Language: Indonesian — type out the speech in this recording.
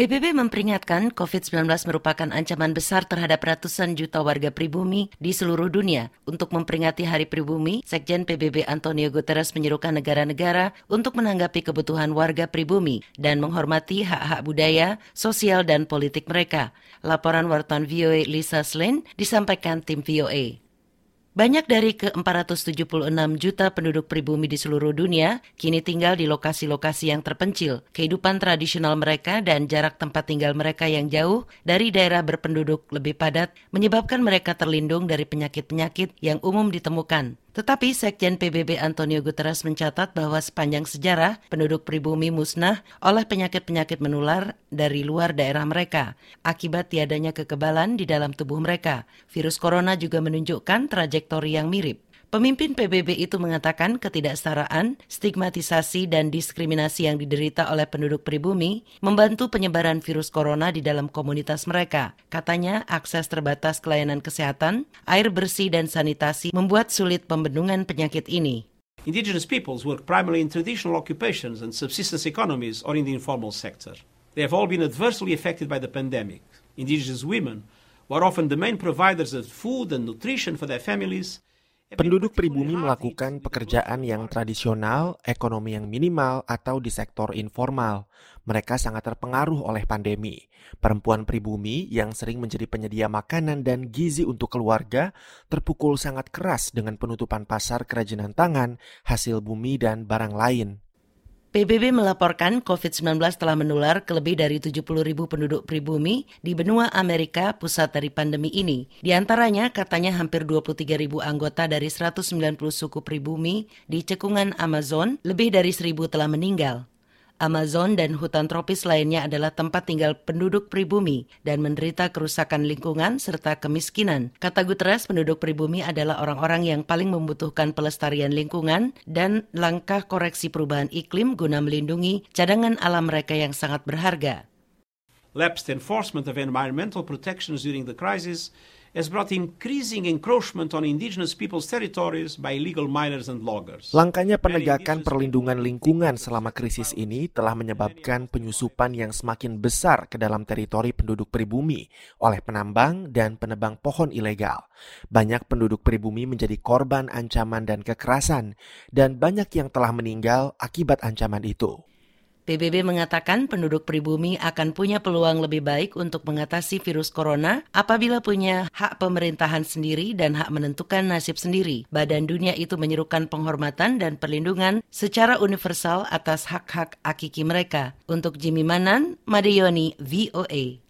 PBB memperingatkan COVID-19 merupakan ancaman besar terhadap ratusan juta warga pribumi di seluruh dunia. Untuk memperingati Hari Pribumi, Sekjen PBB Antonio Guterres menyerukan negara-negara untuk menanggapi kebutuhan warga pribumi dan menghormati hak-hak budaya, sosial, dan politik mereka. Laporan wartawan VOA Lisa Slane disampaikan tim VOA. Banyak dari ke-476 juta penduduk pribumi di seluruh dunia kini tinggal di lokasi-lokasi yang terpencil. Kehidupan tradisional mereka dan jarak tempat tinggal mereka yang jauh dari daerah berpenduduk lebih padat menyebabkan mereka terlindung dari penyakit-penyakit yang umum ditemukan. Tetapi Sekjen PBB Antonio Guterres mencatat bahwa sepanjang sejarah penduduk pribumi musnah oleh penyakit-penyakit menular dari luar daerah mereka akibat tiadanya kekebalan di dalam tubuh mereka. Virus corona juga menunjukkan trajektori yang mirip. Pemimpin PBB itu mengatakan ketidaksetaraan, stigmatisasi, dan diskriminasi yang diderita oleh penduduk pribumi membantu penyebaran virus corona di dalam komunitas mereka. Katanya, akses terbatas ke layanan kesehatan, air bersih, dan sanitasi membuat sulit pembendungan penyakit ini. Indigenous peoples work primarily in traditional occupations and subsistence economies or in the informal sector. They have all been adversely affected by the pandemic. Indigenous women were often the main providers of food and nutrition for their families Penduduk pribumi melakukan pekerjaan yang tradisional, ekonomi yang minimal, atau di sektor informal. Mereka sangat terpengaruh oleh pandemi. Perempuan pribumi yang sering menjadi penyedia makanan dan gizi untuk keluarga terpukul sangat keras dengan penutupan pasar kerajinan tangan, hasil bumi, dan barang lain. PBB melaporkan COVID-19 telah menular ke lebih dari 70 ribu penduduk pribumi di benua Amerika pusat dari pandemi ini. Di antaranya katanya hampir 23 ribu anggota dari 190 suku pribumi di cekungan Amazon, lebih dari seribu telah meninggal. Amazon dan hutan tropis lainnya adalah tempat tinggal penduduk pribumi dan menderita kerusakan lingkungan serta kemiskinan. Kata Guterres, penduduk pribumi adalah orang-orang yang paling membutuhkan pelestarian lingkungan dan langkah koreksi perubahan iklim guna melindungi cadangan alam mereka yang sangat berharga. Lapsed enforcement of environmental protections during the crisis has brought increasing encroachment on indigenous people's territories by illegal miners and loggers. Langkahnya penegakan perlindungan lingkungan selama krisis ini telah menyebabkan penyusupan yang semakin besar ke dalam teritori penduduk pribumi oleh penambang dan penebang pohon ilegal. Banyak penduduk pribumi menjadi korban ancaman dan kekerasan dan banyak yang telah meninggal akibat ancaman itu. PBB mengatakan penduduk pribumi akan punya peluang lebih baik untuk mengatasi virus corona apabila punya hak pemerintahan sendiri dan hak menentukan nasib sendiri. Badan Dunia itu menyerukan penghormatan dan perlindungan secara universal atas hak-hak akiki mereka. Untuk Jimmy Manan, Madeyoni, VOA.